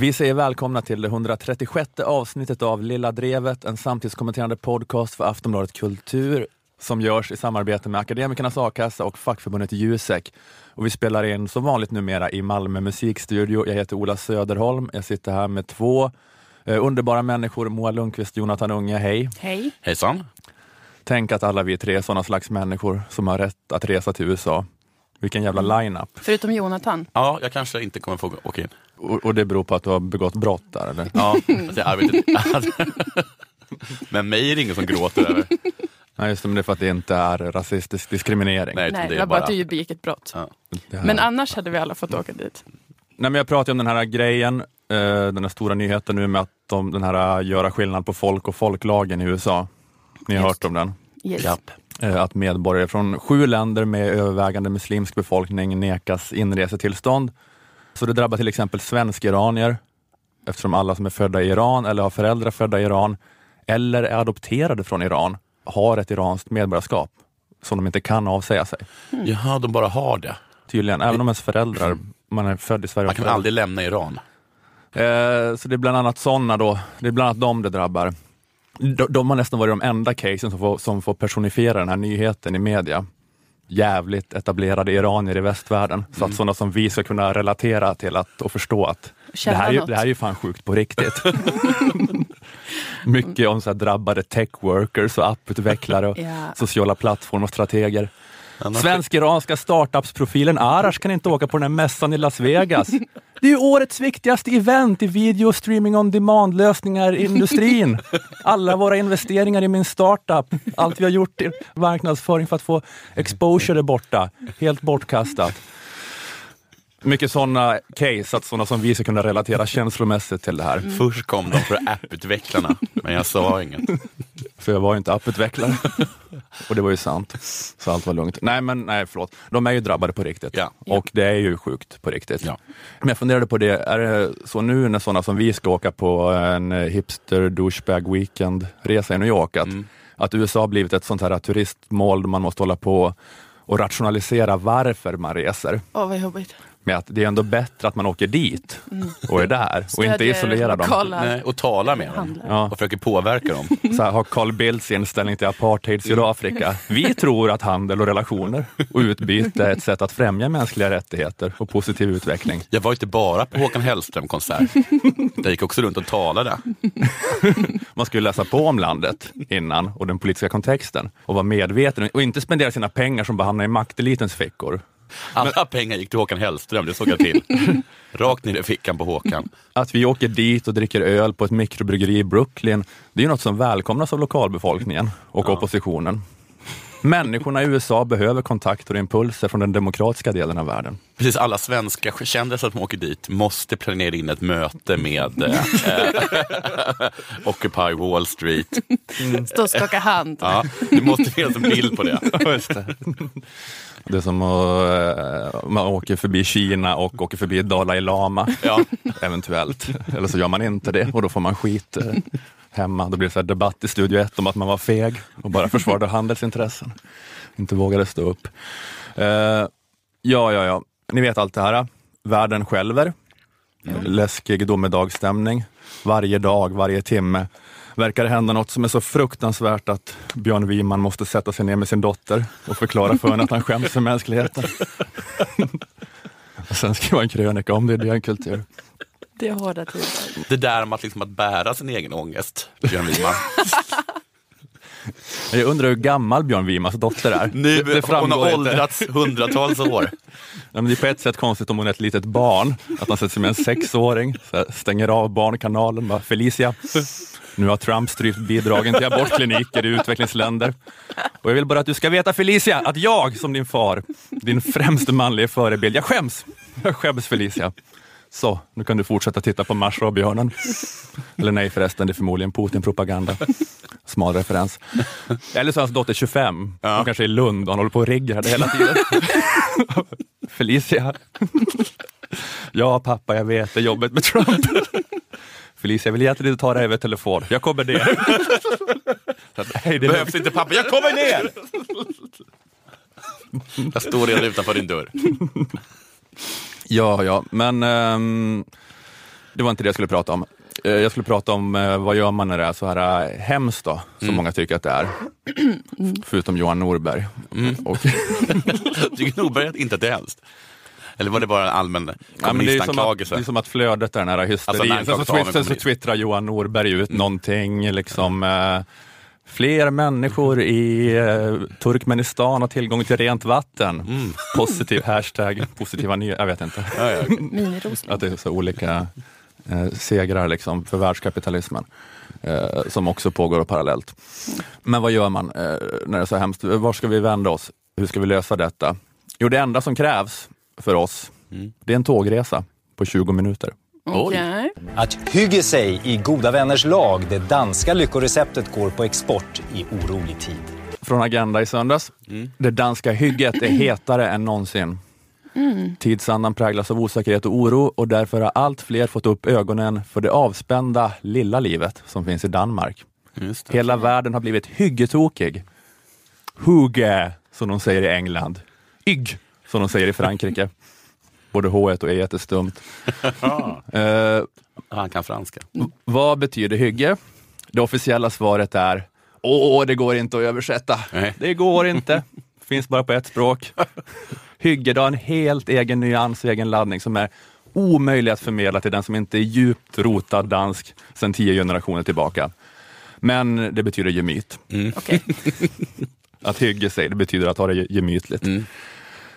Vi säger välkomna till det 136 avsnittet av Lilla Drevet, en samtidskommenterande podcast för Aftonbladet Kultur som görs i samarbete med Akademikernas A-kassa och fackförbundet Jusek. Och vi spelar in som vanligt numera i Malmö musikstudio. Jag heter Ola Söderholm. Jag sitter här med två eh, underbara människor, Moa Lundqvist, Jonathan Unge, hej. Hej. Hejsan. Tänk att alla vi tre är sådana slags människor som har rätt att resa till USA. Vilken jävla line-up. Förutom Jonathan. Ja, jag kanske inte kommer få åka in. Och, och det beror på att du har begått brott där eller? Ja, alltså, jag. Men mig är det ingen som gråter över. Nej, just det, men det är för att det inte är rasistisk diskriminering. Nej, Nej, det var bara att du begick ett brott. Ja. Men annars hade vi alla fått åka dit. Nej, men jag pratade om den här grejen, eh, den här stora nyheten nu med att de, den här eh, göra skillnad på folk och folklagen i USA. Ni har Just. hört om den? Yes. Japp. Eh, att medborgare från sju länder med övervägande muslimsk befolkning nekas inresetillstånd. Så det drabbar till exempel svensk-iranier, eftersom alla som är födda i Iran eller har föräldrar födda i Iran eller är adopterade från Iran har ett iranskt medborgarskap som de inte kan avsäga sig. Jaha, de bara har det. Tydligen, även om ens föräldrar, man är född i Sverige. Man kan föräldrar- aldrig lämna Iran. Eh, så det är bland annat sådana då, det är bland annat dem det drabbar. De, de har nästan varit de enda casen som får, som får personifiera den här nyheten i media. Jävligt etablerade iranier i västvärlden, så att sådana som vi ska kunna relatera till att, och förstå att det här, är, ju- det här är ju fan sjukt på riktigt. Mycket om så drabbade tech workers och apputvecklare och Ja. sociala plattformar och strateger. Svensk-iranska startups-profilen Arash kan inte åka på den här mässan i Las Vegas. Det är ju årets viktigaste event i video streaming on demand-lösningar i industrin. Alla våra investeringar i min startup, allt vi har gjort i marknadsföring för att få exposure är borta. Helt bortkastat. Mycket sådana case, att sådana som vi ska kunna relatera känslomässigt till det här. Först kom de för apputvecklarna, men jag sa inget. För jag var ju inte apputvecklare. Och det var ju sant. Så allt var lugnt. Nej, men nej, förlåt. De är ju drabbade på riktigt. Ja. Och det är ju sjukt på riktigt. Ja. Men jag funderade på det, är det så nu när sådana som vi ska åka på en hipster douchebag weekend-resa i New York, att, Mm. att USA har blivit ett sånt här turistmål där man måste hålla på och rationalisera varför man reser. Åh, vad jobbigt. Med att det är ändå bättre att man åker dit och är där och inte isolerar dem. Nej, och talar med dem. Ja. Och försöker påverka dem. Så här har Carl Bildts inställning till apartheid i Sydafrika. Vi tror att handel och relationer och utbyte är ett sätt att främja mänskliga rättigheter och positiv utveckling. Jag var inte bara på Håkan Hellström-konsert. Jag gick också runt och talade. Man skulle läsa på om landet innan och den politiska kontexten och vara medveten och inte spendera sina pengar som bara hamnar i maktelitens fickor. Alla pengar gick till Håkan Hellström, det såg jag till. Rakt ner i fickan på Håkan. Att vi åker dit och dricker öl på ett mikrobryggeri i Brooklyn, det är ju något som välkomnas av lokalbefolkningen och oppositionen. Människorna i USA behöver kontakter och impulser från den demokratiska delen av världen. Precis alla svenska kändisar som åker dit måste planera in ett möte med eh, Occupy Wall Street. Stå och skaka hand. Ja, det måste finnas en bild på det. Det är som att eh, man åker förbi Kina och åker förbi Dalai Lama, Ja. eventuellt. Eller så gör man inte det och då får man skit eh, hemma. Då blir det så här debatt i Studio 1 om att man var feg och bara försvarade handelsintressen. Inte vågade stå upp. Eh, ja, ja, ja. Ni vet allt det här. Världen skälver. Läskig domedagsstämning. Varje dag, varje timme verkar det hända något som är så fruktansvärt att Björn Wiman måste sätta sig ner med sin dotter och förklara för henne att han skäms för mänskligheten. och sen skriva en krönika om det i DN Kultur. Det är hårda tider. Det där med att, liksom, att bära sin egen ångest, Björn Wiman. Jag undrar hur gammal Björn Wimans dotter är. Nu, Det- det hon har inte. åldrats hundratals år. Ja, det är på ett sätt konstigt om hon är ett litet barn, att han sätter sig med en sexåring, stänger av barnkanalen, bara Felicia, nu har Trump strypt bidragen till abortkliniker i utvecklingsländer. Och jag vill bara att du ska veta Felicia, att jag som din far, din främste manliga förebild, jag skäms. Jag skäms Felicia. Så, nu kan du fortsätta titta på Marsha och björnen. Eller nej förresten, det är förmodligen Putin-propaganda. Smal referens. Eller så är hans dotter 25, Ja. hon kanske är i Lund och han håller på och riggar det hela tiden. Felicia. Ja pappa, jag vet, det är jobbet med Trump. Felicia, jag vill egentligen inte ta det här över telefon. Jag kommer ner. Så att, nej, det Behövs inte pappa, jag kommer ner! Jag står redan utanför din dörr. Ja, ja, men ehm, det var inte det jag skulle prata om. Eh, Jag skulle prata om eh, vad gör man när det är så här eh, hemskt då, som Mm. många tycker att det är. Förutom Johan Norberg. Mm. Och, Tycker Norberg inte att det är hemskt? Eller var det bara en allmän ja, men det, är som att, kommunistanklagelse? flödet är den här hysterin. Alltså, Sen så, så kommunist. twittrar Johan Norberg ut någonting, liksom eh, Fler människor i eh, Turkmenistan har tillgång till rent vatten. Mm. Positiv hashtag, positiva nyheter. Jag vet inte. Ja, ja. Mini-Rosling. Att det är så olika eh, segrar liksom för världskapitalismen eh, som också pågår parallellt. Men vad gör man eh, när det är så hemskt? Var ska vi vända oss? Hur ska vi lösa detta? Jo, det enda som krävs för oss, Mm. det är en tågresa på 20 minuter. Okej. Att hygge sig i goda vänners lag, det danska lyckoreceptet går på export i orolig tid. Från Agenda i söndags. Det danska hygget är hetare än någonsin. Tidsandan präglas av osäkerhet och oro och därför har allt fler fått upp ögonen för det avspända lilla livet som finns i Danmark. Just det. Hela världen har blivit hyggetokig. Hugge, som de säger i England. Ygg, som de säger i Frankrike. Både H och E är stumt. Eh, Han kan franska. vad betyder hygge? Det officiella svaret är Åh, det går inte att översätta. Nej. Det går inte. Finns bara på ett språk. Hygge det har en helt egen nyans och egen laddning som är omöjlig att förmedla till den som inte är djupt rotad dansk sedan tio generationer tillbaka. Men det betyder gemyt. Okej. Att hygge sig, det betyder att ha det gemytligt. Mm.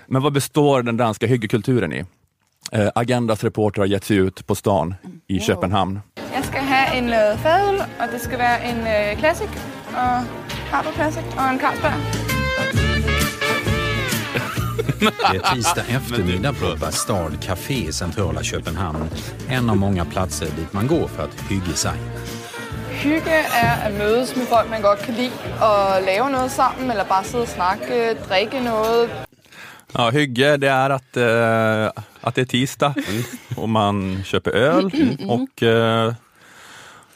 Men vad består den danska hyggekulturen i? Eh, Agendas reporter har gett sig ut på stan i Köpenhamn. Jeg skal have en øh, fadøl, og det skal være en øh, classic, og Harbo Classic, og en Carlsberg. Det är tisdag eftermiddag på Bastard Café i centrala Köpenhamn. En av många platser dit man går för att hygge sig. Hygge er at mødes med folk, man godt kan lide, og lave noget sammen, eller bare sidde og snakke, drikke noget. Ja, hygge, det är att, eh, att det är tisdag och man köper öl och eh,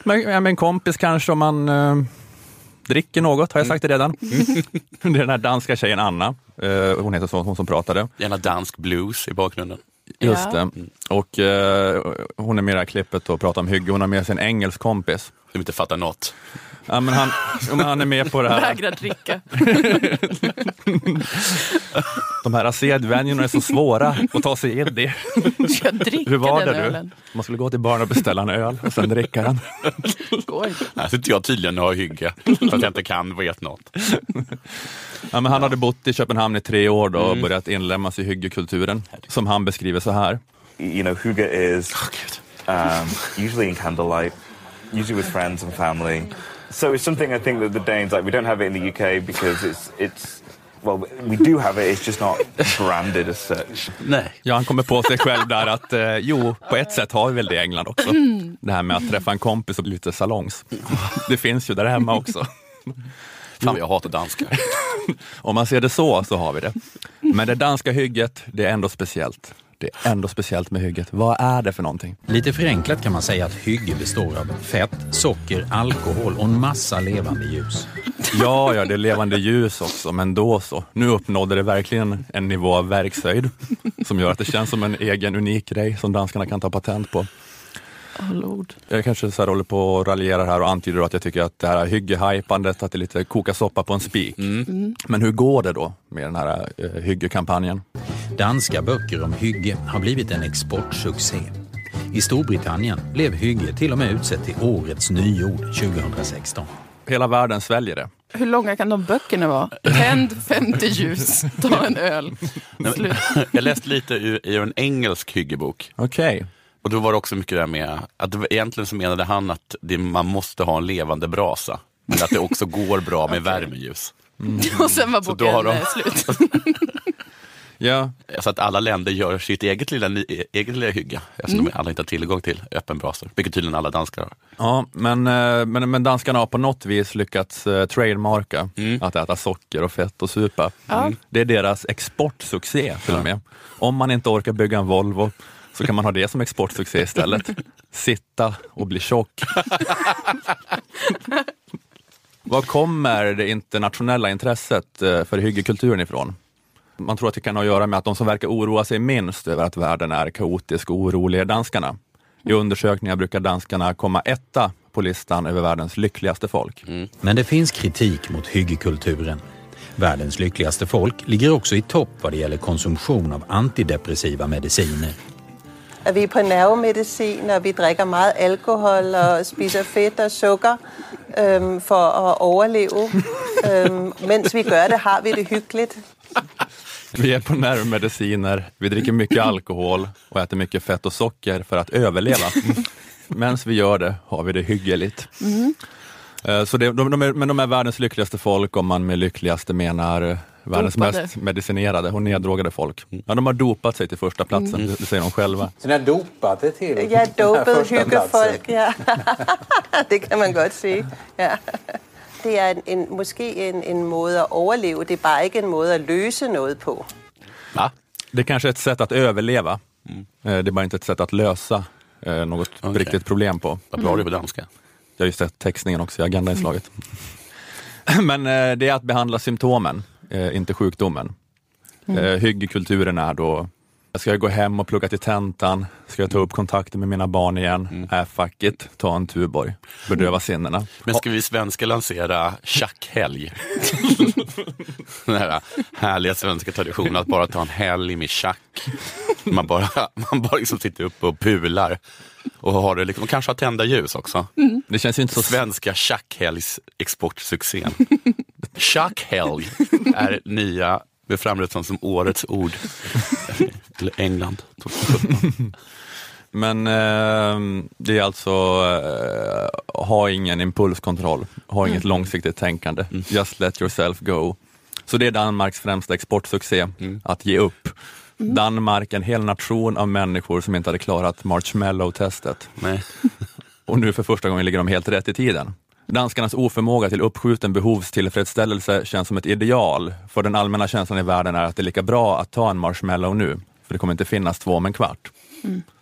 med, med en kompis kanske om man eh, dricker något, har jag sagt det redan? det är den här danska tjejen Anna, eh, hon heter så, hon som pratade. Gärna dansk blues i bakgrunden. Just Ja. det. Och eh, hon är med i det här klippet och pratar om hygge, hon har med sig en engelsk kompis. Som inte fattar något. Ja, men han, men han är med på det här. Vägrar dricka. De här sedvänjorna är så svåra att ta sig in i. Jag dricka Hur var den det du? ölen? Man skulle gå till baren och beställa en öl och sen dricka den. Går. Här sitter jag tydligen och har hygge. För att jag inte kan vet något. Ja, men han hade bott i Köpenhamn i tre år då och börjat inlemmas i hyggekulturen, som han beskriver så här. you know, hygge is um, usually in candlelight, usually with friends and family. So it's something I think that the Danes like. We don't have it in the UK because it's it's well, we do have it. It's just not branded as such. Nej. Ja, han kommer på sig själv där att eh, jo, på ett sätt har vi väl det i England också. Det här med att träffa en kompis och bli lite salongs. Det finns ju där hemma också. Fan vad jag hatar danskar. Om man ser det så, så har vi det. Men det danska hygget, det är ändå speciellt. Det är ändå speciellt med hygget. Vad är det för någonting? Lite förenklat kan man säga att hygge består av fett, socker, alkohol och en massa levande ljus. Ja, ja, det är levande ljus också, men då så. Nu uppnådde det verkligen en nivå av verkshöjd som gör att det känns som en egen unik grej som danskarna kan ta patent på. Lord. Jag kanske så här håller på och raljerar här och antyder att jag tycker att det här hygge-hypandet, att det är lite koka soppa på en spik. Men hur går det då med den här eh, hygge-kampanjen? Danska böcker om hygge har blivit en exportsuccé. I Storbritannien blev hygge till och med utsett till årets nyord 2016. Hela världen sväljer det. Hur långa kan de böckerna vara? Tänd 50 ljus, ta en öl. Slut. Jag läste lite ur, ur en engelsk hyggebok. Okej. Och då var det också mycket där med att det egentligen så menade han att det, man måste ha en levande brasa. Men att det också går bra med värmeljus. Och sen var Så då har boken de- eh, slut. Ja, Så att alla länder gör sitt eget lilla, ny- eget lilla hygge. Eftersom de alla inte har tillgång till öppen brasor. Vilket tydligen alla danskar har. ja men, eh, men, men danskarna har på något vis lyckats eh, trademarka att äta socker och fett och supa. Ja. Det är deras exportsuccé till och med. Om man inte orkar bygga en Volvo så kan man ha det som exportsuccé istället. Sitta och bli tjock. Var kommer det internationella intresset eh, för hyggekulturen ifrån? Man tror att det kan ha att göra med att de som verkar oroa sig minst över att världen är kaotisk och orolig är danskarna. I undersökningar brukar danskarna komma etta på listan över världens lyckligaste folk. Mm. Men det finns kritik mot hyggekulturen. Världens lyckligaste folk ligger också i topp vad det gäller konsumtion av antidepressiva mediciner at vi er på nervemedicin, og vi drikker meget alkohol og spiser fedt og sukker øhm, for at overleve. Øhm, mens vi gør det, har vi det hyggeligt. Vi är på nervmediciner, vi dricker mycket alkohol och äter mycket fett och socker för att överleva. Medan vi gör det har vi det hyggeligt. Eh, Så det, de, de är, men de är världens lyckligaste folk om man med lyckligaste menar eh, världens Dopade. mest medicinerade och neddrogade folk. Ja, de har dopat sig till första platsen, det, det säger de själva. Så ni har dopat till er dopet den här första platsen. ja. det kan man godt sige. Ja. Det er en, en, måske en, en måde at overleve, det er bare ikke en måde at løse noget på. Va? Det är kanske är ett sätt att överleva. Eh, Det är bara inte ett sätt att lösa eh, något Okej. riktigt problem på. Vad bra du är på danska. Jag har ju sett textningen också i agendainslaget. Men eh, det är att behandla symptomen, eh, inte sjukdomen. Mm. Eh, Hyggekulturen är då, ska jag gå hem och plugga till tentan? Ska jag ta upp kontakten med mina barn igen? Äh, fuck it, ta en Tuborg, bedöva sinnena. Men ska vi svenskar lansera tjackhelg? Den här härliga svenska traditionen att bara ta en helg med tjack. Man bara, man bara liksom sitter uppe och pular. Och har det liksom, och kanske har tända ljus också. Det känns ju inte så Svenska tjackhelgs exportsuccén. Tjackhelg är nya, det framröstas som årets ord. Eller England. 2017. Men eh, det är alltså, eh, ha ingen impulskontroll, ha inget långsiktigt tänkande. Just let yourself go. Så det är Danmarks främsta exportsuccé, att ge upp. Danmark, en hel nation av människor som inte hade klarat marshmallow-testet. Och nu för första gången ligger de helt rätt i tiden. Danskarnas oförmåga till uppskjuten behovstillfredsställelse känns som ett ideal, för den allmänna känslan i världen är att det är lika bra att ta en marshmallow nu, för det kommer inte finnas två om en kvart.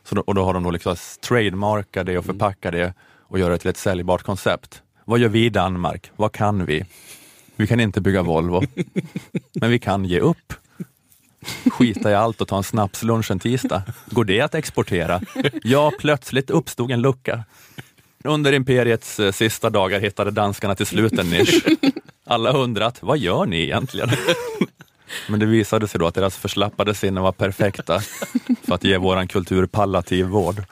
Så då, och då har de då liksom trademarkat det och förpackat det och göra det till ett säljbart koncept. Vad gör vi i Danmark? Vad kan vi? Vi kan inte bygga Volvo, men vi kan ge upp. Skita i allt och ta en snapslunch en tisdag. Går det att exportera? Ja, plötsligt uppstod en lucka. Under imperiets eh, sista dagar hittade danskarna till slut en nisch. Alla undrat, vad gör ni egentligen? Men det visade sig då att deras förslappade sinnen var perfekta för att ge våran kultur pallativ vård.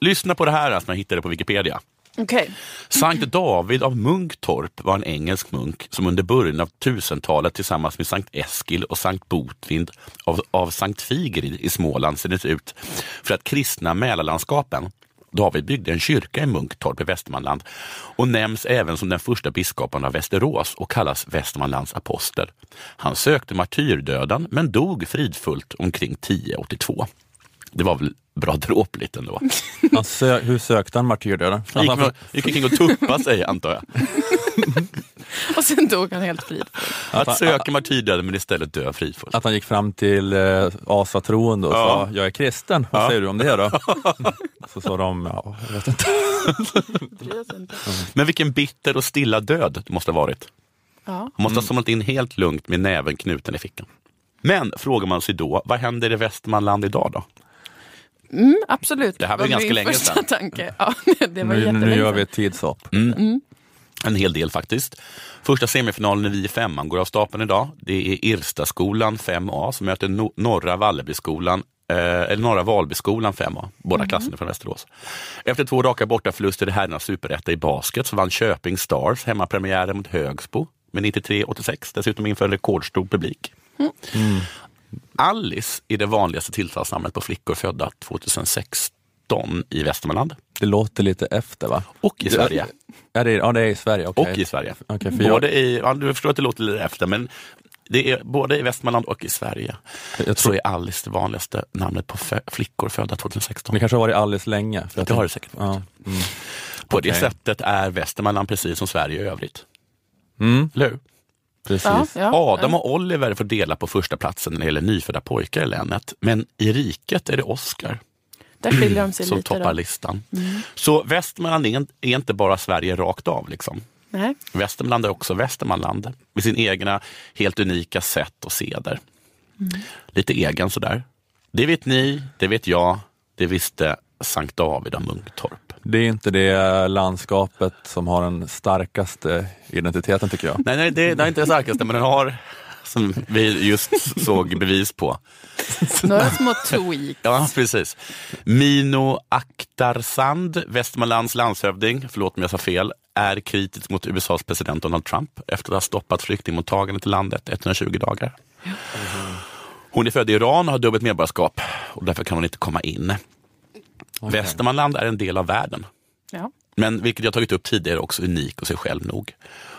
Lyssna på det här som jag hittade på Wikipedia. Okay. Sankt David av Munktorp var en engelsk munk som under början av 1000-talet tillsammans med Sankt Eskil och Sankt Botvind av, av Sankt Figrid i Småland sändes ut för att kristna Mälarlandskapen. David byggde en kyrka i Munktorp i Västmanland och nämns även som den första biskopen av Västerås och kallas Västmanlands apostel. Han sökte martyrdöden men dog fridfullt omkring 1082. Det var väl bra dråpligt ändå. Han sö- hur sökte han martyrdöden? Han gick, Alltså, gick omkring och tuppade sig antar jag. Och sen dog han helt frid. Att söka martyrdöden men istället dö fridfullt. Att han gick fram till eh, asatroende och Ja. sa, jag är kristen, vad Ja. säger du om det då? Så sa de, ja, jag vet inte. Men vilken bitter och stilla död det måste ha varit. Ja. Han måste ha somnat in helt lugnt med näven knuten i fickan. Men frågar man sig då, vad händer i Västmanland idag då? Mm, absolut. Det här var ju ganska länge sedan. tanke. Ja, det var Nu, nu gör vi ett tidshopp. En hel del faktiskt. Första semifinalen i Vi i femman går av stapeln idag. Det är Irstaskolan 5A som möter no- Norra Vallebyskolan eh, eller Norra Valbyskolan 5A, båda klasserna från Västerås. Efter två raka bortaförluster i herrarnas superetta i basket så vann Köping Stars hemmapremiären mot Högsbo med 93-86, dessutom inför en rekordstor publik. Alice är det vanligaste tilltalsnamnet på flickor födda 2016 i Västmanland Det låter lite efter va? och i Sverige. Ja, det är, ja, det är i Sverige. okej. Och i Sverige. Okej, för jag- både i, ja, du förstår att det låter lite efter, men det är både i Västmanland och i Sverige. Jag så tror, är Alice det vanligaste namnet på flickor födda 2016. det kanske har varit alldeles länge. För Det har det säkert ja. varit. mm. På det okej. sättet är Västmanland precis som Sverige i övrigt. Mm, Eller hur? Precis. Ja, ja. Adam och Oliver får dela på första platsen när det gäller nyfödda pojkar i länet. Men i riket är det Oscar Där skiljer de sig som lite. toppar Då. listan. Så Västmanland är, inte bara Sverige rakt av. Liksom. Nej. Västmanland är också Västmanland med sin egna helt unika sätt och seder. Lite egen sådär. Det vet ni, det vet jag, det visste Sankt David av Munktorp. Det är inte det landskapet som har den starkaste identiteten tycker jag. Nej, nej det, det är inte det starkaste, men den har, som vi just såg bevis på, Några små tweaks. Ja, precis. Mino Akhtarzand, Västmanlands landshövding, förlåt om jag sa fel, är kritisk mot USAs president Donald Trump efter att ha stoppat flyktingmottagandet i landet 120 dagar. Hon är född i Iran och har dubbelt medborgarskap och därför kan hon inte komma in. Västmanland är en del av världen. Ja. Men vilket jag tagit upp tidigare också unik och sig själv nog.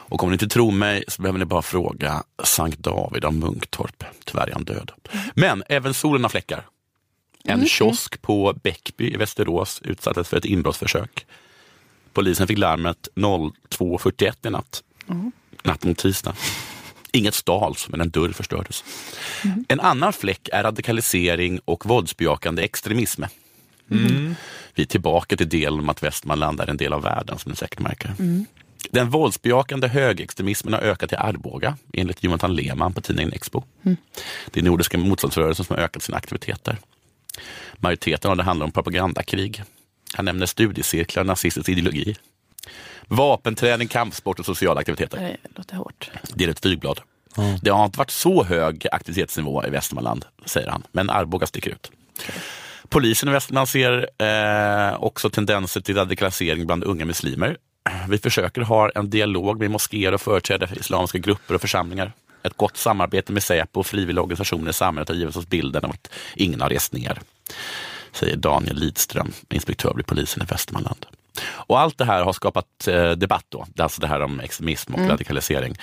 Och om ni inte tror mig så behöver ni bara fråga Sankt David av Munktorp. Tyvärr är han död. Men även solen har fläckar. En kiosk på Bäckby i Västerås utsattes för ett inbrottsförsök. Polisen fick larmet 02.41 i natt. Natt mot tisdag. Inget stals, men en dörr förstördes. En annan fläck är radikalisering och våldsbejakande extremism. Vi är tillbaka till delen om att Västmanland är en del av världen, som ni säkert märker. Den våldsbejakande högerextremismen har ökat i Arboga, enligt Jonathan Lehmann på tidningen Expo. Det är nordiska motståndsrörelsen som har ökat sina aktiviteter. Majoriteten av det handlar om propagandakrig. Han nämner studiecirklar, nazistisk ideologi, vapenträning, kampsport och sociala aktiviteter. Det låter hårt. Det är ett flygblad. Det har inte varit så hög aktivitetsnivå i Västmanland, säger han, men Arboga sticker ut. Polisen i Västmanland ser eh, också tendenser till radikalisering bland unga muslimer. Vi försöker ha en dialog med moskéer och företrädare för islamiska grupper och församlingar. Ett gott samarbete med Säpo och frivilliga organisationer i samhället har givit oss bilden av att ingen har rest ner, säger Daniel Lidström, inspektör vid polisen i Västmanland. Och allt det här har skapat eh, debatt då, alltså det här om extremism och radikalisering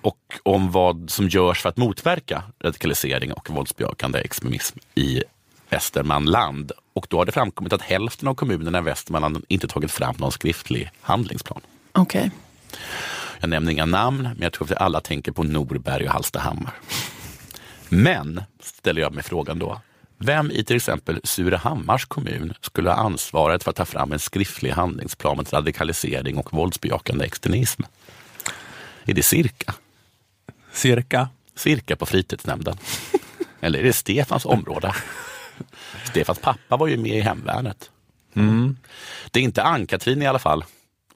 och om vad som görs för att motverka radikalisering och våldsbejakande extremism i Västermanland. Och då har det framkommit att hälften av kommunerna i Västmanland inte tagit fram någon skriftlig handlingsplan. Okej. Jag nämner inga namn, men jag tror att vi alla tänker på Norberg och Hallstahammar. Men, ställer jag mig frågan då, vem i till exempel Surahammars kommun skulle ha ansvaret för att ta fram en skriftlig handlingsplan mot radikalisering och våldsbejakande extremism? Är det Cirka? Cirka. Cirka på fritidsnämnden? Eller är det Stefans område? Stefans pappa var ju med i hemvärnet. Det är inte Ann-Katrin i alla fall.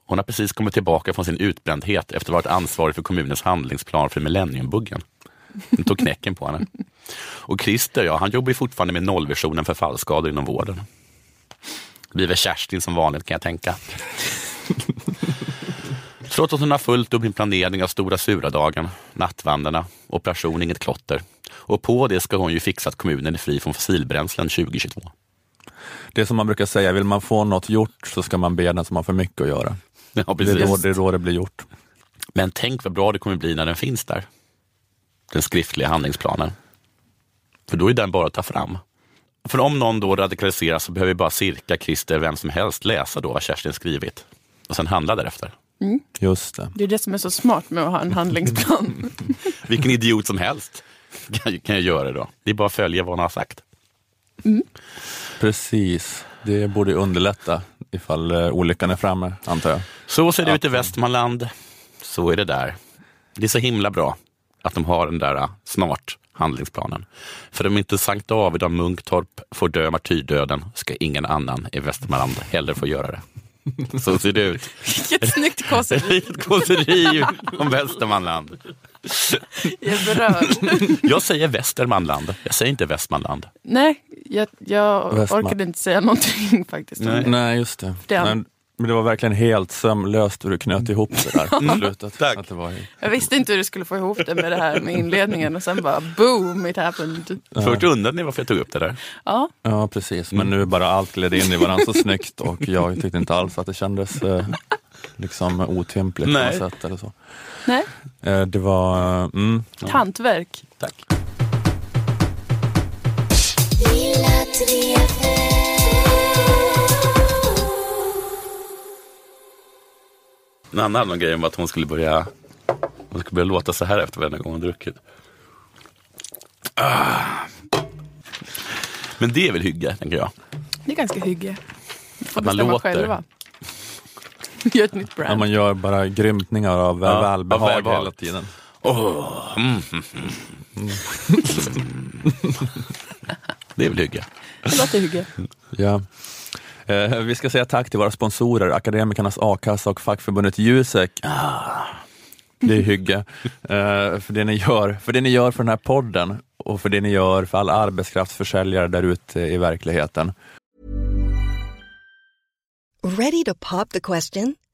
Hon har precis kommit tillbaka från sin utbrändhet efter att ha varit ansvarig för kommunens handlingsplan för millenniumbuggen. Den tog knäcken på henne. Och Christer, ja, han jobbar ju fortfarande med nollvisionen för fallskador inom vården. Det blir väl Kerstin som vanligt kan jag tänka. Trots att hon har fullt upp med planering av Stora Sura-dagen, nattvandrarna, Operation Inget Klotter. Och på det ska hon ju fixa att kommunen är fri från fossilbränslen 2022. Det som man brukar säga, vill man få något gjort så ska man be den som har för mycket att göra. Ja, Det är, precis. då, det är då det blir gjort. Men tänk vad bra det kommer bli när den finns där. Den skriftliga handlingsplanen. För då är den bara att ta fram. För om någon då radikaliseras så behöver bara cirka Christer, vem som helst, läsa då vad Kerstin skrivit. Och sen handla därefter. Just det. Det är det som är så smart med att ha en handlingsplan. Vilken idiot som helst kan, kan jag göra det då. Det är bara att följa vad hon har sagt. Precis. Det borde underlätta ifall eh, olyckan är framme, antar jag. Så ser det ut i Västmanland. Så är det där. Det är så himla bra att de har den där uh, snart handlingsplanen. För om inte Sankt David av Munktorp får dö martyrdöden ska ingen annan i Västmanland heller få göra det. Så ser det ut. Vilket snyggt kåseri. Ett kåseri om Västmanland. Jag är berörd. Jag säger Västermanland, jag säger inte Västmanland. Nej, jag, jag Västman- orkade inte säga någonting faktiskt. Nej. Nej, just det. Den. Men, det var verkligen helt sömlöst hur du knöt ihop det där på slutet. Tack. Att det var, Jag visste inte hur du skulle få ihop det med det här med inledningen och sen bara boom, it happened. Först undrade ni varför jag tog upp det där. Ja, ja, precis. Men nu bara allt gled in i varandra så snyggt och jag tyckte inte alls att det kändes eh, liksom otympligt på något sätt. Eller så. nej, Eh, det var... Mm, ett hantverk. Tack. En annan grej var att hon skulle börja hon skulle börja låta så här efter varje gång hon druckit. Ah. Men det är väl hygge, tänker jag. Det är ganska hygge. Får Att man låter. själva. Gör ett nytt Ja, brand. man gör bara grymtningar av Ja, välbehag av välbehag. hela tiden. Mm, mm, mm. Det är väl hygge. Det låter hygge. Ja. Eh, vi ska säga tack till våra sponsorer, Akademikernas a-kassa och fackförbundet Jusek. Ah, det är hygge. Eh, för, det ni gör, för det ni gör för den här podden och för det ni gör för alla arbetskraftsförsäljare där ute i verkligheten. Ready to pop the question?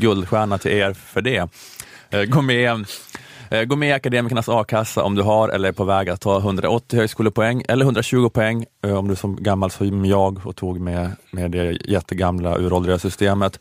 Guldstjärna till er för det. Eh, gå med, eh, gå med i Akademikernas a-kassa om du har eller är på väg att ta 180 högskolepoäng eller 120 poäng eh, om du är som gammal som jag och tog med, med det jättegamla uråldriga systemet.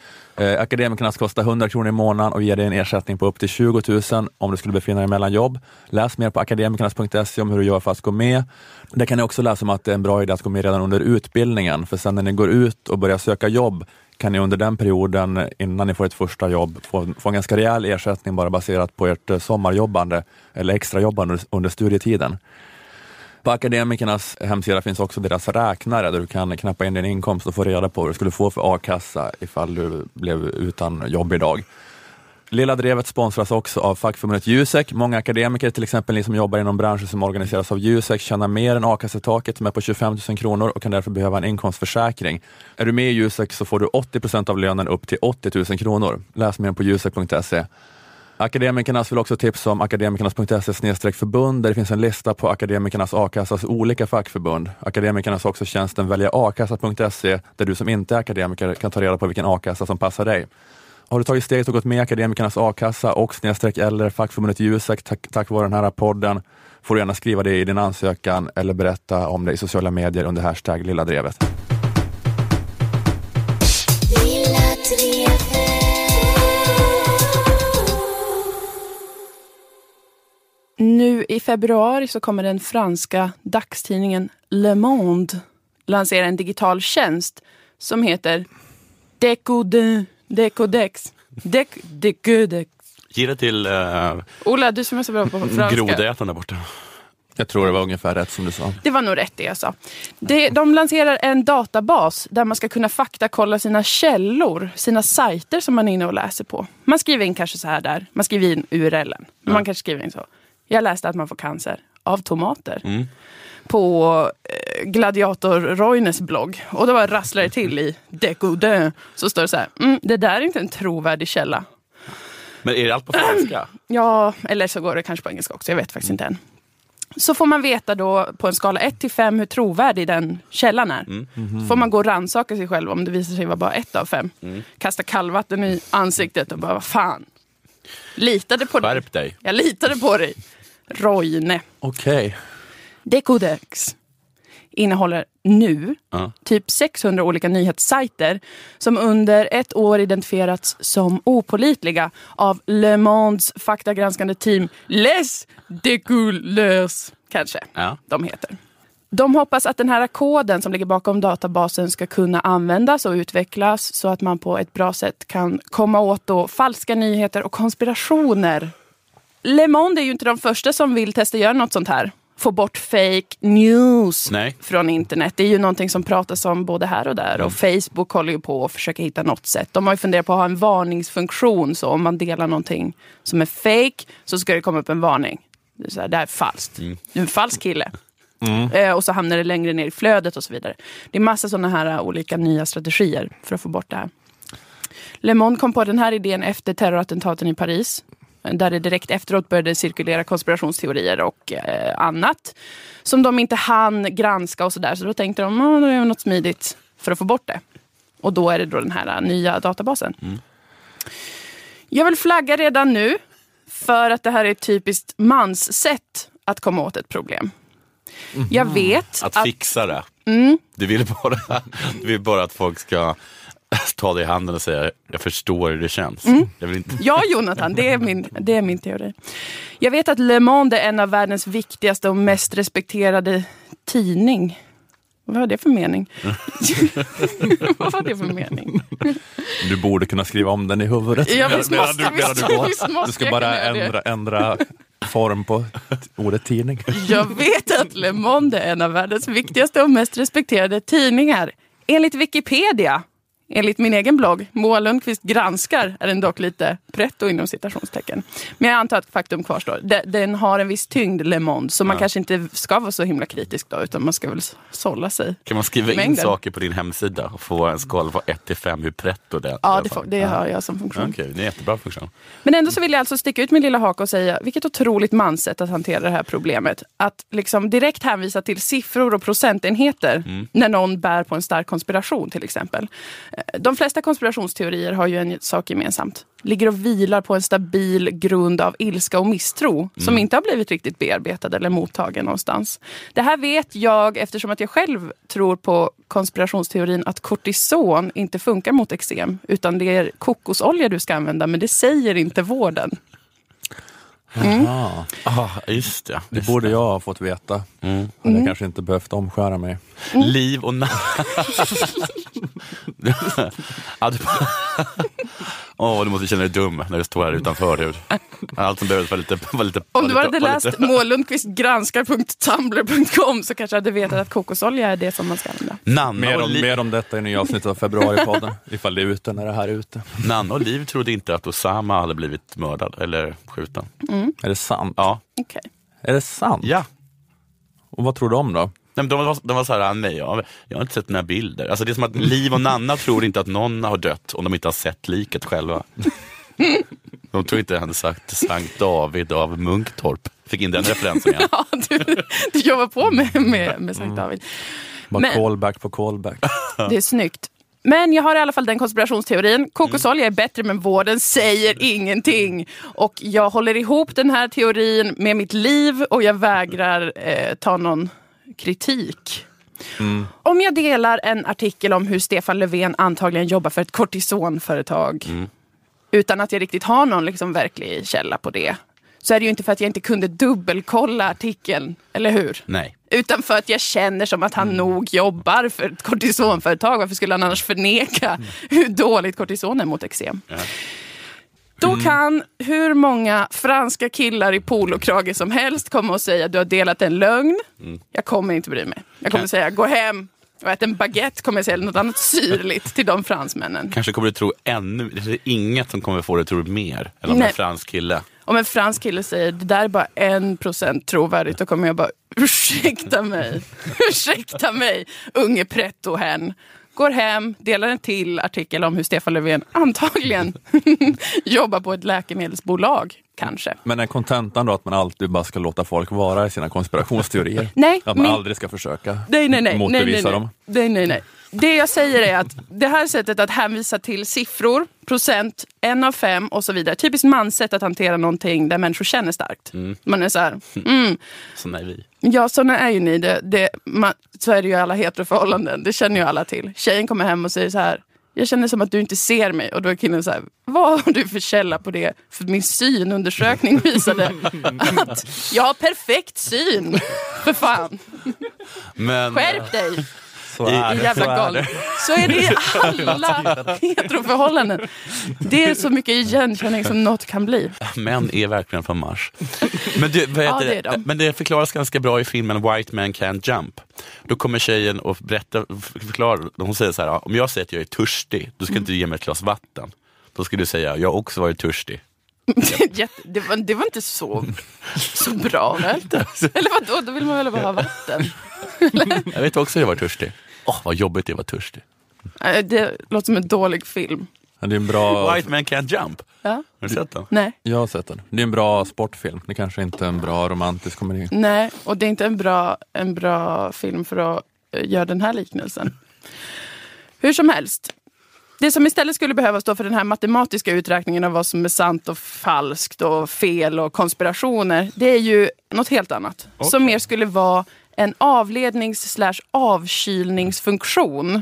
Akademikernas kostar 100 kronor i månaden och ger dig en ersättning på upp till 20 000 om du skulle befinna dig mellan jobb. Läs mer på akademikernas.se om hur du gör för att gå med. Där kan ni också läsa om att det är en bra idé att gå med redan under utbildningen, för sen när ni går ut och börjar söka jobb kan ni under den perioden, innan ni får ett första jobb, få, få en ganska rejäl ersättning bara baserat på ert eh, sommarjobbande eller extrajobbande under studietiden. På Akademikernas hemsida finns också deras räknare där du kan knappa in din inkomst och få reda på vad du skulle få för a-kassa ifall du blev utan jobb idag. Lilla Drevet sponsras också av fackförbundet Jusek. Många akademiker, till exempel ni som jobbar inom branscher som organiseras av Jusek, tjänar mer än a-kassetaket som är på 25 000 kronor och kan därför behöva en inkomstförsäkring. Är du med i Jusek så får du 80 procent av lönen upp till 80 000 kronor. Läs mer på jusek.se. Akademikernas vill också tipsa om akademikernas.se förbund där det finns en lista på Akademikernas a-kassas olika fackförbund. Akademikernas har också tjänsten välja akassa.se där du som inte är akademiker kan ta reda på vilken a-kassa som passar dig. Har du tagit steget och gått med i Akademikernas a-kassa och snedstreck eller fackförbundet Jusek tack, tack vare den här podden får du gärna skriva det i din ansökan eller berätta om det i sociala medier under hashtag lilla drevet. Nu i februari så kommer den franska dagstidningen Le Monde lansera en digital tjänst som heter Décodin Decodex. Dec, Decodex. Ge det till uh, Ola, du som är så bra på franska. grodätaren där borta. Jag tror det var ungefär rätt som du sa. Det var nog rätt det jag sa. Det, de lanserar en databas där man ska kunna faktakolla sina källor, sina sajter som man är inne och läser på. Man skriver in kanske så här där, man skriver in URLen. Man kanske skriver in så. Jag läste att man får cancer av tomater. På eh, Gladiator Roines blogg. Och då rasslar det till i Decodin. Så står det så här, mm, det där är inte en trovärdig källa. Men är det allt på franska? Ja, eller så går det kanske på engelska också. Jag vet faktiskt inte än. Så får man veta då på en skala 1 till 5 hur trovärdig den källan är. Mm. får man gå och rannsaka sig själv om det visar sig vara bara ett av fem. Mm. Kasta kallvatten i ansiktet och bara, vad fan. Litade på dig. Skärp dig. Jag litade på dig. Roine. Okej. Decodex innehåller nu Ja. typ 600 olika nyhetssajter som under ett år identifierats som opolitliga av Le Mondes faktagranskande team Les Découleurs, kanske Ja. de heter. De hoppas att den här koden som ligger bakom databasen ska kunna användas och utvecklas så att man på ett bra sätt kan komma åt då falska nyheter och konspirationer. Le Monde är ju inte de första som vill testa göra något sånt här. Få bort fake news Nej. från internet. Det är ju någonting som pratas om både här och där. Och Facebook håller ju på att försöka hitta något sätt. De har ju funderat på att ha en varningsfunktion. Så om man delar någonting som är fake så ska det komma upp en varning. Det är, här, det här är falskt. Du är en falsk kille. Eh, och så hamnar det längre ner i flödet och så vidare. Det är massa sådana här eh, olika nya strategier för att få bort det här. Le Monde kom på den här idén efter terrorattentaten i Paris. Där det direkt efteråt började cirkulera konspirationsteorier och eh, annat. Som de inte hann granska och sådär. Så då tänkte de, att det är något smidigt för att få bort det. Och då är det då den här eh, nya databasen. Jag vill flagga redan nu för att det här är ett typiskt manssätt att komma åt ett problem. Jag vet Att att fixa det. Du, vill bara, du vill bara att folk ska ta dig i handen och säga jag förstår hur det känns. Mm. Jag vill inte... Ja, Jonathan, det är, min, det är min teori. Jag vet att Le Monde är en av världens viktigaste och mest respekterade tidning. Vad var det för mening? Vad var det för mening? Du borde kunna skriva om den i huvudet. Ja, visst måste- du, visst- du, visst måste du ska bara ändra, ändra form på ordet tidning. Jag vet att Le Monde är en av världens viktigaste och mest respekterade tidningar. Enligt Wikipedia, enligt min egen blogg, Moa Lundqvist granskar, är den dock lite pretto inom citationstecken. Men jag antar att faktum kvarstår. De- Den har en viss tyngd, Le Monde, så man Ja. kanske inte ska vara så himla kritisk då, utan man ska väl sålla sig. Kan man skriva in Mängden. saker på din hemsida och få en skala från 1 till 5 hur pretto det är? Ja, det, får, det har jag som funktion. Okej, det är en jättebra funktion. Men ändå så vill jag alltså sticka ut min lilla haka och säga vilket otroligt manssätt att hantera det här problemet. Att liksom direkt hänvisa till siffror och procentenheter när någon bär på en stark konspiration till exempel. De flesta konspirationsteorier har ju en sak gemensamt. Ligger och vilar på en stabil grund av ilska och misstro som inte har blivit riktigt bearbetad eller mottagen någonstans. Det här vet jag eftersom att jag själv tror på konspirationsteorin att kortison inte funkar mot eksem utan det är kokosolja du ska använda men det säger inte vården. Ah, Ah, just det. det Just borde jag ha fått veta. Mm. Men jag kanske inte behövt omskära mig. Liv och namn. ja, du... Åh, du måste känna dig dum när du står här utanför. Du. Allt som behövdes var lite... Var lite Om du var hade läst lite... målundqvistgranskar.tumblr.com så kanske du hade vetat att kokosolja är det som man ska använda. Nanna Mer om, mer om detta i nya avsnittet av februaripodden. Ifall det är ute när det här är ute. Nanna och Liv trodde inte att Osama hade blivit mördad eller skjuten. Är det sant? Ja. Okej. Är det sant? Ja. Och vad tror du om då? Nej, men de, var, de var så här, "Ah, nej, jag, jag har inte sett några bilder. Alltså, det är som att Liv och Nanna tror inte att någon har dött om de inte har sett liket själva. De tror inte han sagt Sankt David av Munktorp. Fick in den referensen igen. Ja, du, du jobbar på med, med, med Sankt David. Bara Men- callback på callback. Det är snyggt. Men jag har i alla fall den konspirationsteorin. Kokosolja är bättre men vården säger ingenting. Och jag håller ihop den här teorin med mitt liv och jag vägrar eh, ta någon kritik. Om jag delar en artikel om hur Stefan Löfven antagligen jobbar för ett kortisonföretag utan att jag riktigt har någon liksom verklig källa på det så är det ju inte för att jag inte kunde dubbelkolla artikeln, eller hur? Nej. Utan för att jag känner som att han nog jobbar för ett kortisonföretag. Varför skulle han annars förneka hur dåligt kortison är mot eksem? Då kan hur många franska killar i polokrage som helst komma och säga du har delat en lögn. Jag kommer inte bry mig. Jag kommer säga gå hem och ät en baguette, kommer jag säga, eller något annat syrligt till de fransmännen. Kanske kommer du tro ännu, det är inget som kommer få dig att tro mer än om Nej. en fransk kille. Om en fransk kille säger det där är bara en procent trovärdigt, då kommer jag bara ursäkta mig, ursäkta mig, unge pretto hen. Går hem, delar en till artikel om hur Stefan Löfven antagligen jobbar på ett läkemedelsbolag, kanske. Men är kontentan då att man alltid bara ska låta folk vara i sina konspirationsteorier? Nej, Att man min- aldrig ska försöka Nej, nej, nej. nej, nej, motbevisa nej. dem? nej, nej, nej. Det jag säger är att det här sättet att hänvisa till siffror, procent, en av fem och så vidare. Typiskt manssätt att hantera någonting där människor känner starkt. Man är så här, mm, Sån är vi. Ja, såna är ju ni. Det, det, man, så är det ju i alla heteroförhållanden. Det känner ju alla till. Tjejen kommer hem och säger så här. Jag känner som att du inte ser mig. Och då är killen så här. Vad har du för källa på det? För min synundersökning visade att jag har perfekt syn. För fan. Men, Skärp dig. Så I- är det. jävla så är det. Så är det i alla heteroförhållanden. Det är så mycket igenkänning som något kan bli. Män är verkligen från Mars. Men det, vad Ja, heter det är det de. men det förklaras ganska bra i filmen White Man Can't Jump. Då kommer tjejen och berättar, förklarar, hon säger så här, om jag säger att jag är törstig, då ska inte du ge mig ett glas vatten. Då ska du säga, jag har också varit törstig. Jätte, det, var, det var inte så, så bra väl? Eller vadå, då vill man väl bara ha vatten? Jag vet också att jag var törstig. Åh, vad jobbigt det var törstig. Nej, Det låter som en dålig film. Ja, Det är en bra... White Man Can't Jump. Ja. Har du sett den? Nej. Jag har sett den. Det är en bra sportfilm. Det kanske inte är en bra romantisk komedi. Nej, och det är inte en bra, en bra film för att eh, göra den här liknelsen. Hur som helst. Det som istället skulle behövas då för den här matematiska uträkningen av vad som är sant och falskt och fel och konspirationer, det är ju något helt annat. Som mer skulle vara en avlednings slash avkylningsfunktion.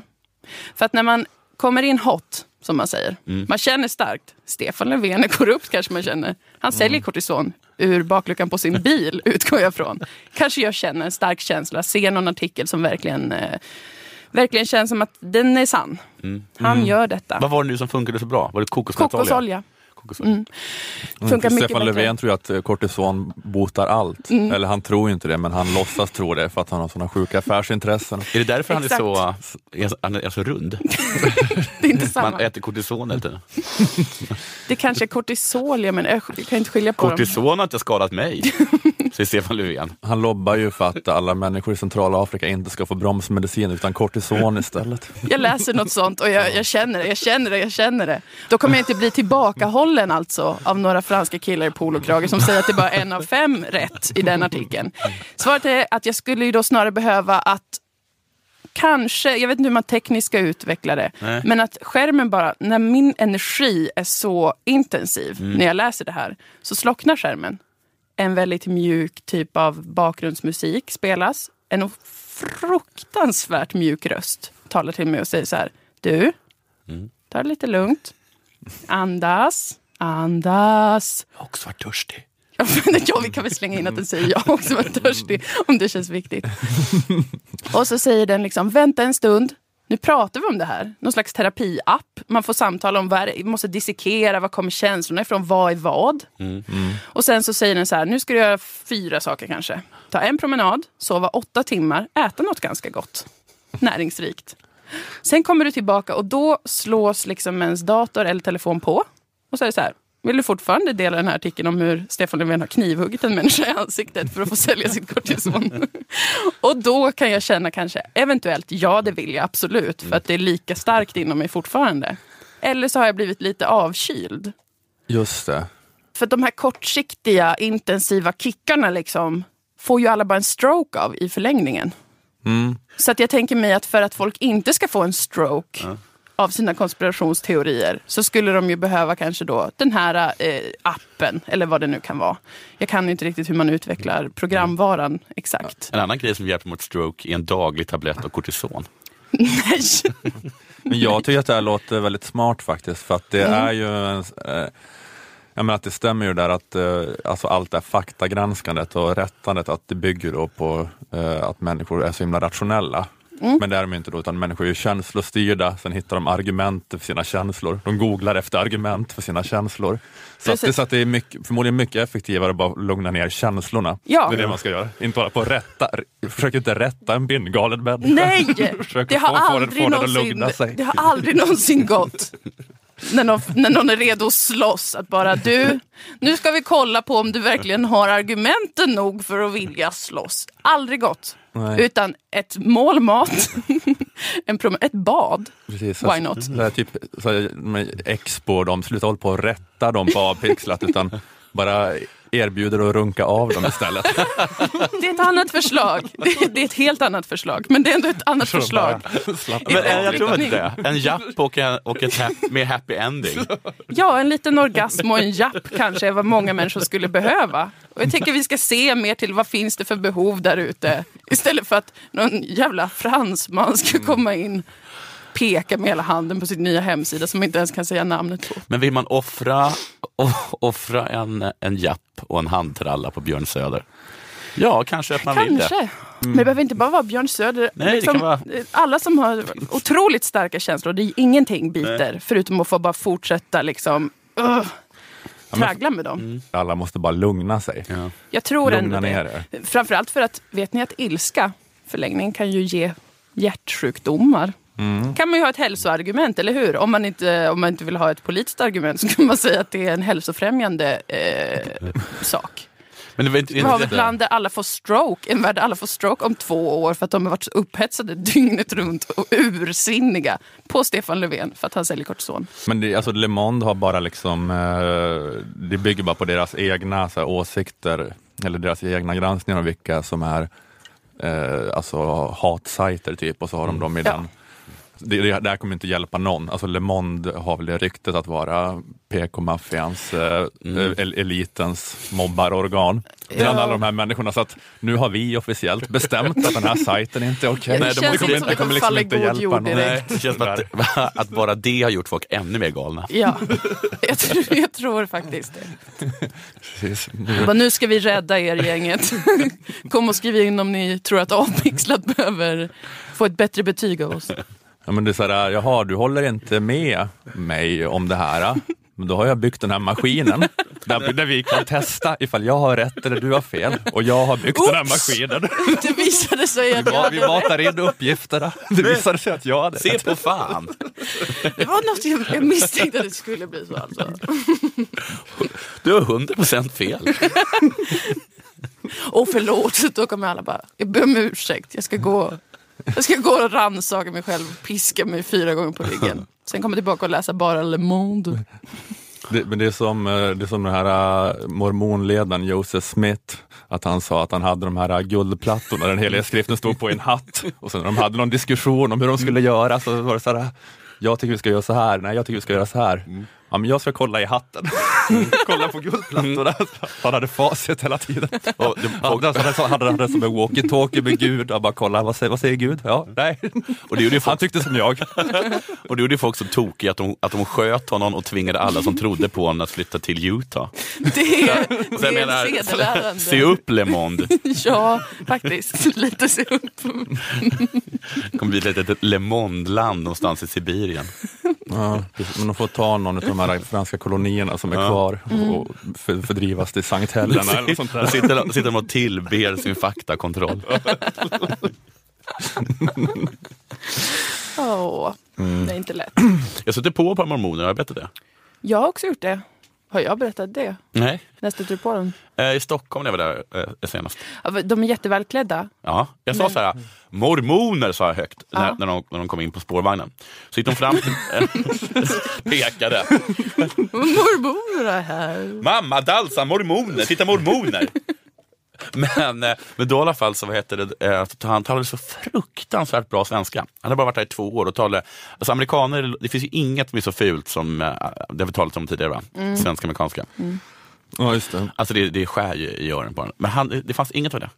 För att när man kommer in hot, som man säger. Mm. Man känner starkt. Stefan Löfven är korrupt kanske man känner. Han Mm. säljer kortison ur bakluckan på sin bil, utgår jag från. Kanske jag känner en stark känsla, ser någon artikel som verkligen, eh, verkligen känns som att den är sann. Han gör detta. Mm. Vad var det nu som funkade så bra? Var det? Kokosolja. Kokosolja. Mm. Funkar mycket Stefan bättre. Löfven tror ju att eh, kortison botar allt. Mm. Eller han tror ju inte det, men han låtsas tro det för att han har sådana sjuka affärsintressen. Är det därför han är Exakt. så, han är så rund? Det är inte samma. Man äter kortison hela tiden. Det kanske är kortisolia, men jag kan inte skilja på dem. Kortison har inte skadat mig, säger Stefan Löfven. Han lobbar ju för att alla människor i centrala Afrika inte ska få bromsmedicin utan kortison istället. Jag läser något sånt och jag, jag känner det, jag känner det, jag känner det. Då kommer jag inte bli tillbakahållen alltså av några franska killar i polokrage som säger att det bara är en av fem rätt i den artikeln. Svaret är att jag skulle ju då snarare behöva att Kanske, jag vet inte hur man tekniskt ska utveckla det, Nej. men att skärmen bara, när min energi är så intensiv Mm. när jag läser det här, så slocknar skärmen. En väldigt mjuk typ av bakgrundsmusik spelas. En fruktansvärt mjuk röst talar till mig och säger så här. Du, Mm. ta det lite lugnt. Andas, andas. Jag har också varit törstig. Ja, vi kan väl slänga in att den säger jag också var törstig om det känns viktigt. Och så säger den liksom, vänta en stund. Nu pratar vi om det här. Någon slags terapiapp. Man får samtala om vad är det, måste dissekera, var kommer känslorna ifrån, vad är vad? Och sen så säger den så här, nu ska du göra fyra saker kanske. Ta en promenad, sova åtta timmar, äta något ganska gott. Näringsrikt. Sen kommer du tillbaka och då slås liksom ens dator eller telefon på. Och så är det så här, vill du fortfarande dela den här artikeln om hur Stefan Löfven har knivhuggit en människa i ansiktet för att få sälja sitt kortison? och då kan jag känna kanske, eventuellt, ja det vill jag absolut, för att det är lika starkt inom mig fortfarande. Eller så har jag blivit lite avkyld. Just det. För att de här kortsiktiga, intensiva kickarna liksom, får ju alla bara en stroke av i förlängningen. Mm. Så att jag tänker mig att för att folk inte ska få en stroke av sina konspirationsteorier så skulle de ju behöva kanske då den här eh, appen eller vad det nu kan vara. Jag kan inte riktigt hur man utvecklar programvaran exakt. En annan grej som hjälper mot stroke är en daglig tablett av kortison. Nej. Men jag tycker att det här låter väldigt smart faktiskt, för att det Mm. är ju en, eh, jag menar att det stämmer ju där att eh, alltså allt det här faktagranskandet och rättandet, att det bygger då på eh, att människor är så himla rationella. Mm. Men det är de inte då, utan människor är ju känslostyrda, sen hittar de argument för sina känslor. De googlar efter argument för sina känslor. Så, att det, så att det är mycket, förmodligen mycket effektivare att bara lugna ner känslorna. Ja. Det är det man ska göra. Inte hålla på att rätta, försök inte rätta en bindgalen människa. Nej! Försök Det har, få, få, den, få den att någonsin, lugna sig. det har aldrig någonsin gått. När någon, när någon är redo att slåss, att bara du, nu ska vi kolla på om du verkligen har argumenten nog för att vilja slåss. Aldrig gått. Nej. Utan ett mål mat, en prom- ett bad. Precis, Why not? Så här, typ, så här, med Expo, de slutar hålla på och rätta dem på avpixlat utan bara erbjuder att runka av dem istället. Det är ett annat förslag. Det, det är ett helt annat förslag, men det är ändå ett annat förslag. Men, eh, jag tror inte det. En japp och, en, och ett hap, med happy ending. Ja, en liten orgasm och en japp kanske är vad många människor skulle behöva. Och jag tänker vi ska se mer till vad finns det för behov där ute. Istället för att någon jävla fransman ska komma in peka med hela handen på sin nya hemsida som inte ens kan säga namnet på. Men vill man offra, offra en, en japp och en handtralla på Björn Söder? Ja, kanske att man vill det. Kanske. Men det behöver inte bara vara Björn Söder. Nej, det kan vara- Alla som har otroligt starka känslor, det är ingenting biter. Förutom att få bara fortsätta liksom, uh, traggla med dem. Alla måste bara lugna sig. Ja. Jag tror Lugna ändå ner det. Framförallt för att, vet ni att ilska, förlängning kan ju ge hjärtsjukdomar. Mm. kan man ju ha ett hälsoargument, eller hur? Om man inte, om man inte vill ha ett politiskt argument så kan man säga att det är en hälsofrämjande eh, sak. Men det var inte, Vi har inte ett land där alla får stroke, en värld där alla får stroke om två år för att de har varit så upphetsade dygnet runt och ursinniga på Stefan Löfven för att han säljer kortison. Men det, alltså Le Monde har bara liksom, eh, det bygger bara på deras egna här, åsikter, eller deras egna granskningar av vilka som är eh, alltså hatsajter typ och så har de dem i Ja. den det, det, det här kommer inte hjälpa någon. Alltså Le Monde har väl det ryktet att vara PK-maffians, eh, Mm. el- elitens mobbarorgan bland Ja. alla de här människorna. Så att nu har vi officiellt bestämt att den här sajten inte är okej. Det Nej, de känns kommer- inte det det kommer liksom inte hjälpa någon. direkt. Det känns som att, att bara det har gjort folk ännu mer galna. Ja, jag tror, jag tror faktiskt det. Precis. Bara, nu ska vi rädda er gänget. Kom och skriv in om ni tror att Avpixlat behöver få ett bättre betyg av oss. Ja, men det är så här, jaha, du håller inte med mig om det här. Men då har jag byggt den här maskinen där, där vi kan testa ifall jag har rätt eller du har fel. Och jag har byggt den här Oops! maskinen. Det visade sig att Vi, jag vi matar in uppgifterna. Det visade sig att jag hade Se rätt. på fan! Det var något jag, jag misstänkte att det skulle bli så. Alltså. Du har 100% fel. Och förlåt, så då kommer alla bara, jag ber om ursäkt, jag ska gå, jag ska gå och rannsaka mig själv, piska mig fyra gånger på ryggen. Sen kommer jag tillbaka och läsa bara Le Monde. Det, men det är som, eh, det är som den här eh, mormonledaren Joseph Smith, att han sa att han hade de här eh, guldplattorna, den heliga skriften stod på en hatt. Och sen när de hade någon diskussion om hur de skulle göra så var det så här, jag tycker vi ska göra så här, nej jag tycker vi ska göra så här. Ja, men jag ska kolla i hatten. Kolla på guldplattorna. Han hade facit hela tiden. Och det- Han hade, det som en walkie-talkie med Gud. Han bara kolla, vad säger, vad säger Gud? Ja, nej. Och det gjorde ju Han folk, tyckte som jag. och det gjorde ju folk så tokiga att de, att de sköt honom och tvingade alla som trodde på honom att flytta till Utah. Det är, Så det är menar, sedelärande. se upp Le Monde. Ja, faktiskt. Lite se upp. Det kommer bli ett litet Le Monde-land någonstans i Sibirien. Ja, men de får ta någon av de här franska kolonierna som är Ja. Kvar och för, fördrivas till Sankt Helena eller något sånt Då sitter, sitter de och tillber sin faktakontroll. Åh, det är inte lätt. Jag sätter på på mormoner, har jag berättat det? Jag har också gjort det. Har jag berättat det? Nej. Nästa tur på den. Eh, I Stockholm när jag var där eh, senast. Ja, De är jättevälklädda. Ja, jag sa Men- så här, mormoner sa jag högt när, Ja. när, de, när de kom in på spårvagnen. Så gick de fram till, pekade. Mormor är här. Mamma dalsa mormoner, titta mormoner! Men, eh, men då i alla fall så vad heter det, eh, att han talade så fruktansvärt bra svenska. Han hade bara varit där i två år och talade, alltså amerikaner, det finns ju inget som är så fult som, eh, det har vi talat om tidigare va? Svenska amerikanska. Ja, just det. Alltså det, det skär ju i öronen på honom. Men han, det fanns inget av det.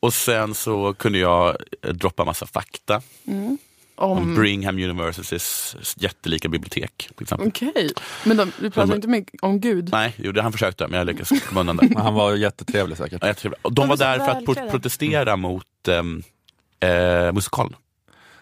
Och sen så kunde jag droppa massa fakta om Om... Brigham Universitys jättelika bibliotek. Till exempel. Okej, men de, du pratar Men- inte mycket om Gud? Nej, jo, det han försökte men jag lyckades komma undan där. Han var jättetrevlig säkert. Ja, jättetrevligt. Och de De var så där för att pro- protestera mot um, eh, musikalen.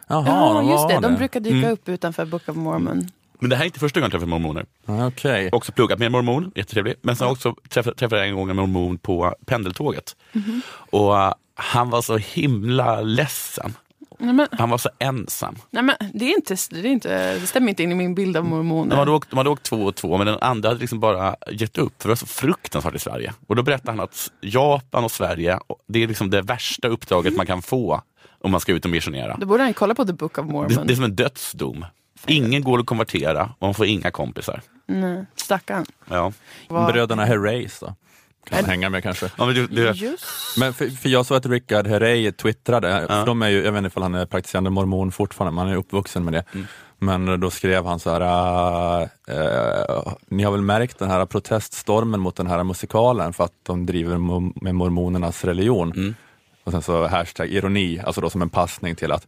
Jaha, Ja, de just var det. De brukar dyka Mm. upp utanför Book of Mormon. Men det här är inte första gången jag träffar mormoner. Okej. Också pluggat med en mormon, jättetrevlig. Men sen också träffade, träffade jag en gång en mormon på pendeltåget. Mhm. Och eh, han var så himla ledsen. Nej, men, Han var så ensam. nej, men det, är inte, det, är inte, det stämmer inte in i min bild av mormoner. De hade, åkt, de hade åkt två och två, men den andra hade liksom bara gett upp. För det var så fruktansvärt i Sverige. Och då berättade han att Japan och Sverige, det är liksom det värsta uppdraget man kan få om man ska ut och missionera. Då borde han kolla på The Book of Det, Mormon. det är som en dödsdom. Ingen går att konvertera och man får inga kompisar. Nej, stackarn. Ja. Bröderna Herreys då? Kan man hänga med kanske. Ja, men det, Just. Men för, för jag såg att Rickard Herrey twittrade, Ja. de är ju, jag vet inte om han är praktiserande mormon fortfarande, men han är uppvuxen med det. Mm. Men då skrev han så här, äh, äh, ni har väl märkt den här proteststormen mot den här musikalen för att de driver med mormonernas religion. Mm. Och sen så hashtag ironi, alltså då som en passning till att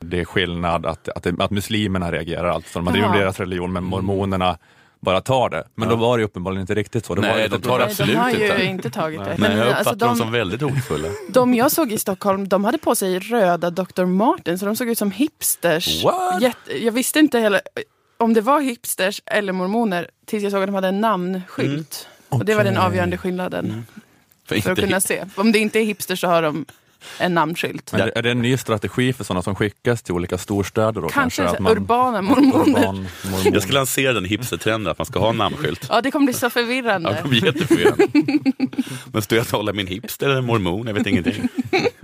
det är skillnad att, att, att muslimerna reagerar alltså, de driver Jaha. deras religion, men mormonerna bara tar det. Men Ja. då var det ju uppenbarligen inte riktigt så. Det Nej, de tar det Nej, absolut de har ju inte. inte tagit det. nej, jag uppfattar alltså, dem de, som väldigt hotfulla. de jag såg i Stockholm, de hade på sig röda Dr. Martens, så de såg ut som hipsters. What? Jätte, jag visste inte heller om det var hipsters eller mormoner tills jag såg att de hade en namnskylt. Och det var den avgörande skillnaden För för att kunna se. Om det inte är hipsters så har de en namnskylt. Men är det en ny strategi för sådana som skickas till olika storstäder? Då, Kanske, kanske man- urbana mormoner. Urban mormon. jag ska lansera den hipstertrenden att man ska ha en namnskylt. Ja, det kommer bli så Ja, förvirrande. det blir jätteförvirrande. Men står jag och håller min hipster eller mormon? Jag vet ingenting.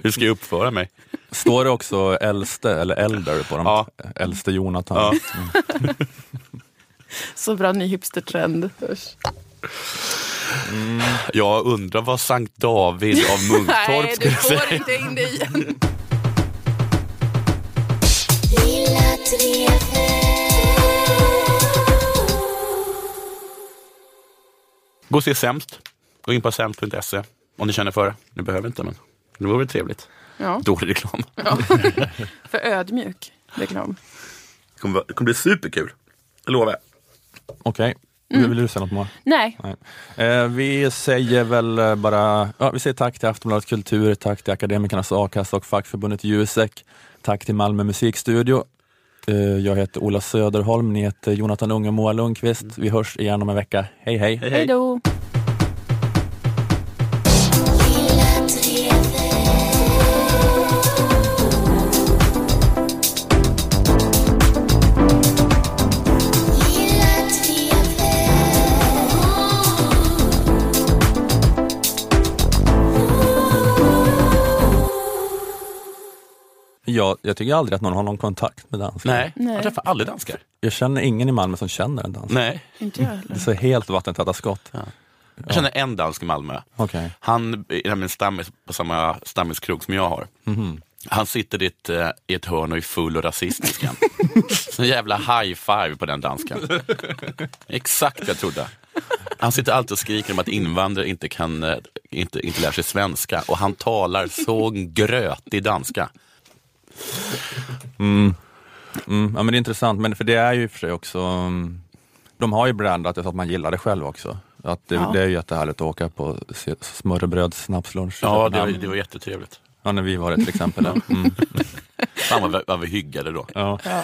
Hur ska jag uppföra mig? Står det också äldste eller äldre på dem? Ja. Äldste Jonathan. Ja. Så bra ny hipstertrend. Usch. Jag undrar vad Sankt David av Munktorp Nej, du skulle säga. får inte in det igen. Gå och se Sämst. Gå in på sämst.se om ni känner för det. Ni behöver inte, men det vore trevligt. Ja. Dålig reklam. Ja. För ödmjuk reklam. Det kommer, det kommer bli superkul. Det lovar jag. Okej, Mm. vill du säga något mer? Nej, Nej. Eh, vi säger väl eh, bara ja, vi säger tack till Aftonbladet Kultur, tack till Akademikernas A-kassa och fackförbundet Jusek. Tack till Malmö musikstudio. Eh, jag heter Ola Söderholm, ni heter Jonathan Unge och Moa Lundqvist. Vi hörs igen om en vecka. Hej hej! hej då. Jag, jag tycker aldrig att någon har någon kontakt med danskar. Nej, Nej. jag träffar aldrig danskar. Jag känner ingen i Malmö som känner en dansk. Nej, Inte jag Det heller. är så helt vattentäta skott. jag känner en dansk i Malmö. Okej. Han är nämligen stammis på samma stammiskrog som jag har. Han sitter i ett, eh, i ett hörn och är full och rasistisk. Så en jävla high five på den dansken. Exakt vad jag trodde. Han sitter alltid och skriker om att invandrare inte, kan, eh, inte, inte lär sig svenska och han talar så grötig danska. Mm, ja, men det är intressant, men för det är ju i och för sig också, mm, de har ju brandat det så att man gillar det själv också. Att det, Ja. det är ju jättehärligt att åka på smörrebröd snapslunch. Ja, det var, Köpenhamn. det var jättetrevligt. ja, när vi var det till exempel. ja. Mm. Fan vad, vi- vad vi hyggade då. Ja. Ja.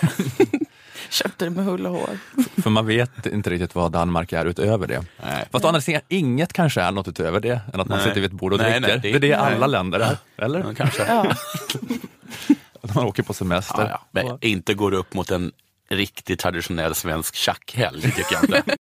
Köpte det med hull och hår. För man vet inte riktigt vad Danmark är utöver det. Nej. Fast å andra sidan, inget kanske är något utöver det, än att man Nej. sitter vid ett bord och Nej, dricker. nej, det- det, är det nej. alla länder är, eller? Ja, kanske. Ja. Att man åker på semester. Ja, ja. Men inte går upp mot en riktigt traditionell svensk tjackhelg, tycker jag inte.